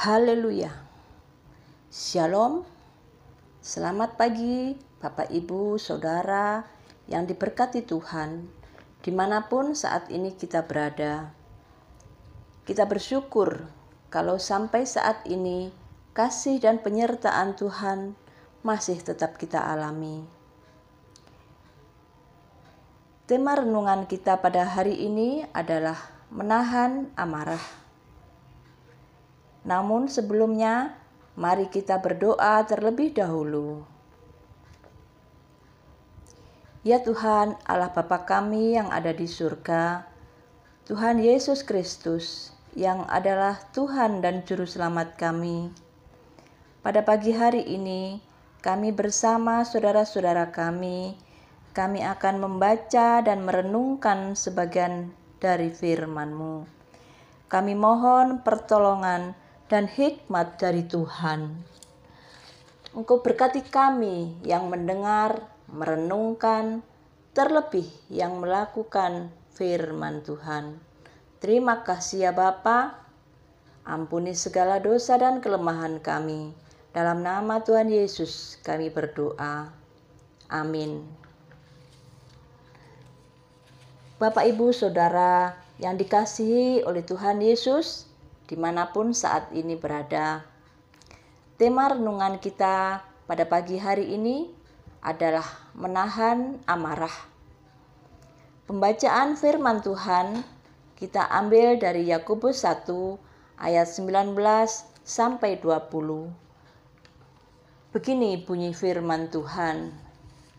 Haleluya. Shalom. Selamat pagi Bapak Ibu Saudara yang diberkati Tuhan di mana pun saat ini kita berada. Kita bersyukur kalau sampai saat ini kasih dan penyertaan Tuhan masih tetap kita alami. Tema renungan kita pada hari ini adalah menahan amarah. Namun sebelumnya, mari kita berdoa terlebih dahulu. Ya Tuhan, Allah Bapa kami yang ada di surga, Tuhan Yesus Kristus yang adalah Tuhan dan Juru Selamat kami. Pada pagi hari ini, kami bersama saudara-saudara kami, kami akan membaca dan merenungkan sebagian dari firman-Mu. Kami mohon pertolongan dan hikmat dari Tuhan. Engkau berkati kami yang mendengar, merenungkan, terlebih yang melakukan firman Tuhan. Terima kasih ya Bapa. Ampuni segala dosa dan kelemahan kami. Dalam nama Tuhan Yesus kami berdoa. Amin. Bapak, Ibu, Saudara yang dikasihi oleh Tuhan Yesus, di mana pun saat ini berada. Tema renungan kita pada pagi hari ini adalah menahan amarah. Pembacaan firman Tuhan kita ambil dari Yakobus 1 ayat 19 sampai 20. Begini bunyi firman Tuhan.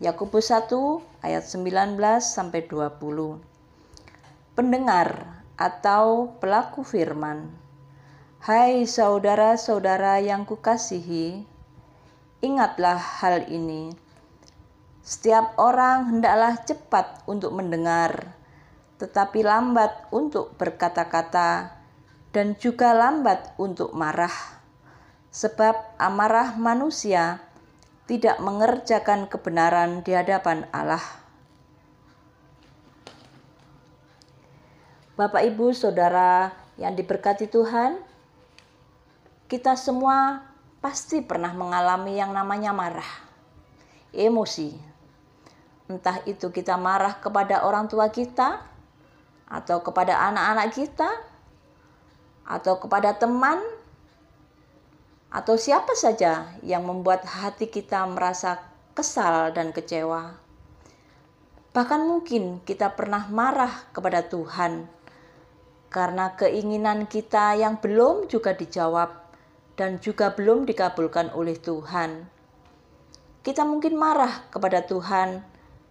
Yakobus 1 ayat 19 sampai 20. Pendengar atau pelaku firman Hai saudara-saudara yang kukasihi, ingatlah hal ini. Setiap orang hendaklah cepat untuk mendengar, tetapi lambat untuk berkata-kata, dan juga lambat untuk marah. Sebab amarah manusia tidak mengerjakan kebenaran di hadapan Allah. Bapak, ibu, saudara yang diberkati Tuhan, kita semua pasti pernah mengalami yang namanya marah, emosi. Entah itu kita marah kepada orang tua kita, atau kepada anak-anak kita, atau kepada teman, atau siapa saja yang membuat hati kita merasa kesal dan kecewa. Bahkan mungkin kita pernah marah kepada Tuhan karena keinginan kita yang belum juga dijawab dan juga belum dikabulkan oleh Tuhan. Kita mungkin marah kepada Tuhan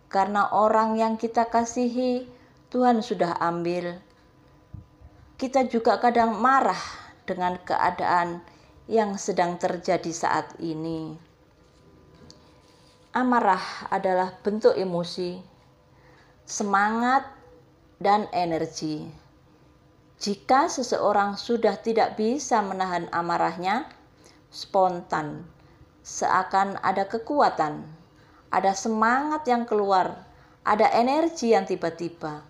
karena orang yang kita kasihi Tuhan sudah ambil. Kita juga kadang marah dengan keadaan yang sedang terjadi saat ini. Amarah adalah bentuk emosi, semangat, dan energi jika seseorang sudah tidak bisa menahan amarahnya, spontan, seakan ada kekuatan, ada semangat yang keluar, ada energi yang tiba-tiba.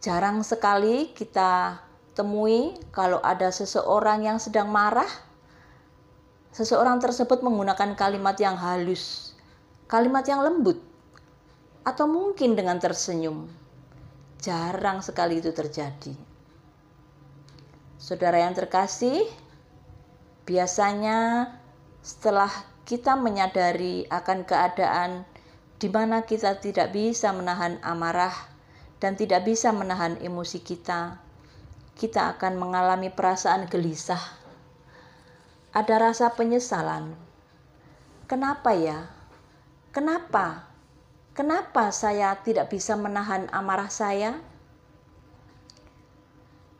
Jarang sekali kita temui kalau ada seseorang yang sedang marah, seseorang tersebut menggunakan kalimat yang halus, kalimat yang lembut, atau mungkin dengan tersenyum Jarang sekali itu terjadi. Saudara yang terkasih, biasanya setelah kita menyadari akan keadaan di mana kita tidak bisa menahan amarah dan tidak bisa menahan emosi kita, kita akan mengalami perasaan gelisah. Ada rasa penyesalan. Kenapa ya? Kenapa Kenapa saya tidak bisa menahan amarah saya?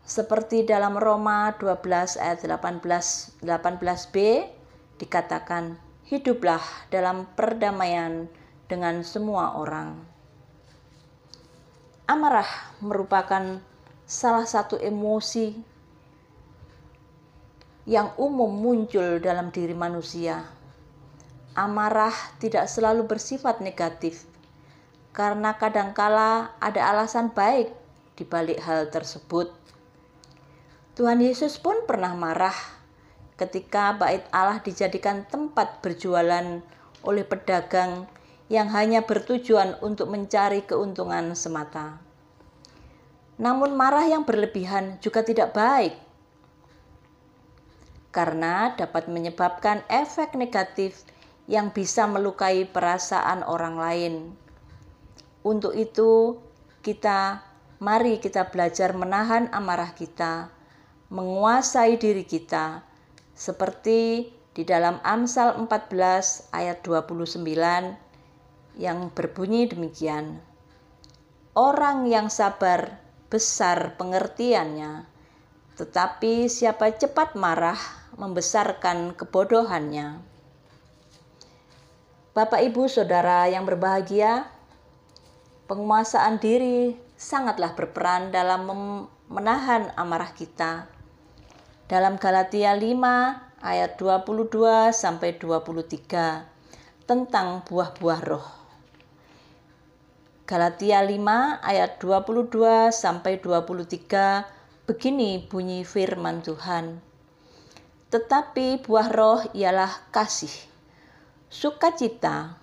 Seperti dalam Roma 12 ayat 18 18b dikatakan, "Hiduplah dalam perdamaian dengan semua orang." Amarah merupakan salah satu emosi yang umum muncul dalam diri manusia. Amarah tidak selalu bersifat negatif, karena kadangkala ada alasan baik di balik hal tersebut. Tuhan Yesus pun pernah marah ketika bait Allah dijadikan tempat berjualan oleh pedagang yang hanya bertujuan untuk mencari keuntungan semata. Namun marah yang berlebihan juga tidak baik karena dapat menyebabkan efek negatif yang bisa melukai perasaan orang lain. Untuk itu, kita mari kita belajar menahan amarah kita menguasai diri kita seperti di dalam Amsal 14 ayat 29 yang berbunyi demikian. Orang yang sabar besar pengertiannya, tetapi siapa cepat marah membesarkan kebodohannya. Bapak, ibu, saudara yang berbahagia, penguasaan diri sangatlah berperan dalam menahan amarah kita dalam Galatia 5 ayat 22 sampai 23 tentang buah-buah roh. Galatia 5 ayat 22 sampai 23 begini bunyi firman Tuhan. Tetapi buah roh ialah kasih, sukacita,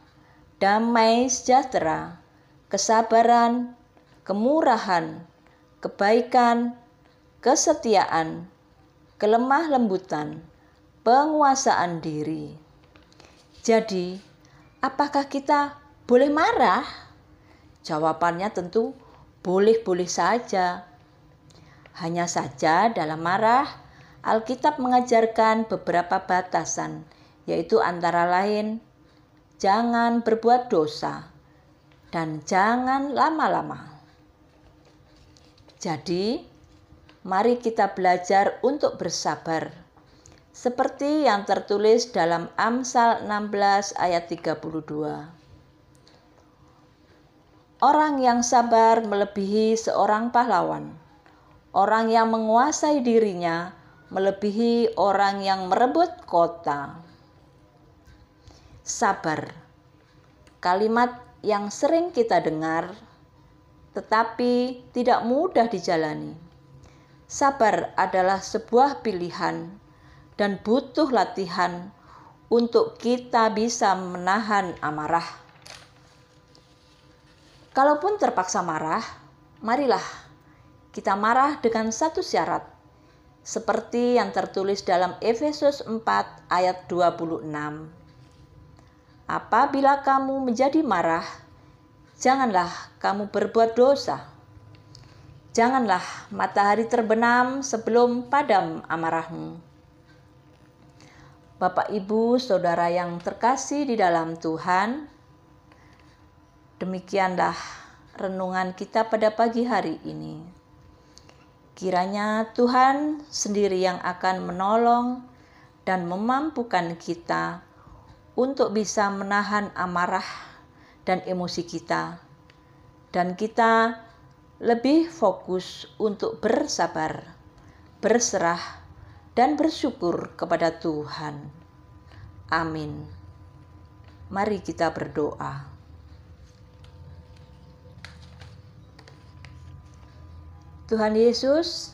damai sejahtera, kesabaran, kemurahan, kebaikan, kesetiaan, kelemah lembutan, penguasaan diri. Jadi, apakah kita boleh marah? Jawabannya tentu boleh-boleh saja. Hanya saja dalam marah, Alkitab mengajarkan beberapa batasan, yaitu antara lain jangan berbuat dosa dan jangan lama-lama. Jadi, mari kita belajar untuk bersabar. Seperti yang tertulis dalam Amsal 16 ayat 32. Orang yang sabar melebihi seorang pahlawan. Orang yang menguasai dirinya melebihi orang yang merebut kota. Sabar. Kalimat yang sering kita dengar tetapi tidak mudah dijalani Sabar adalah sebuah pilihan dan butuh latihan untuk kita bisa menahan amarah. Kalaupun terpaksa marah, marilah kita marah dengan satu syarat, seperti yang tertulis dalam Efesus 4 ayat 26. Apabila kamu menjadi marah, janganlah kamu berbuat dosa Janganlah matahari terbenam sebelum padam amarahmu. Bapak, ibu, saudara yang terkasih di dalam Tuhan, demikianlah renungan kita pada pagi hari ini. Kiranya Tuhan sendiri yang akan menolong dan memampukan kita untuk bisa menahan amarah dan emosi kita, dan kita lebih fokus untuk bersabar, berserah, dan bersyukur kepada Tuhan. Amin. Mari kita berdoa. Tuhan Yesus,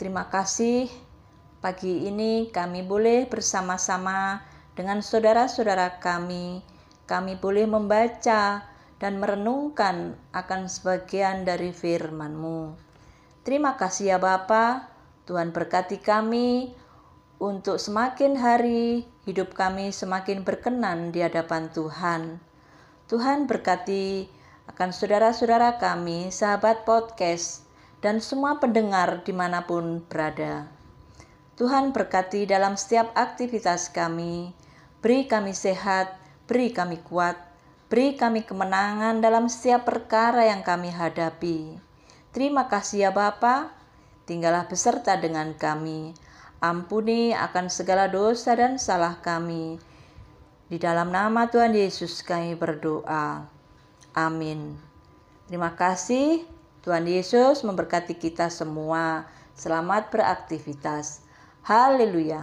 terima kasih pagi ini kami boleh bersama-sama dengan saudara-saudara kami. Kami boleh membaca dan merenungkan akan sebagian dari firman-Mu. Terima kasih ya Bapa, Tuhan berkati kami untuk semakin hari hidup kami semakin berkenan di hadapan Tuhan. Tuhan berkati akan saudara-saudara kami, sahabat podcast, dan semua pendengar di mana pun berada. Tuhan berkati dalam setiap aktivitas kami, beri kami sehat, beri kami kuat, Beri kami kemenangan dalam setiap perkara yang kami hadapi. Terima kasih ya Bapa. Tinggallah beserta dengan kami. Ampuni akan segala dosa dan salah kami. Di dalam nama Tuhan Yesus kami berdoa. Amin. Terima kasih. Tuhan Yesus memberkati kita semua. Selamat beraktivitas. Haleluya.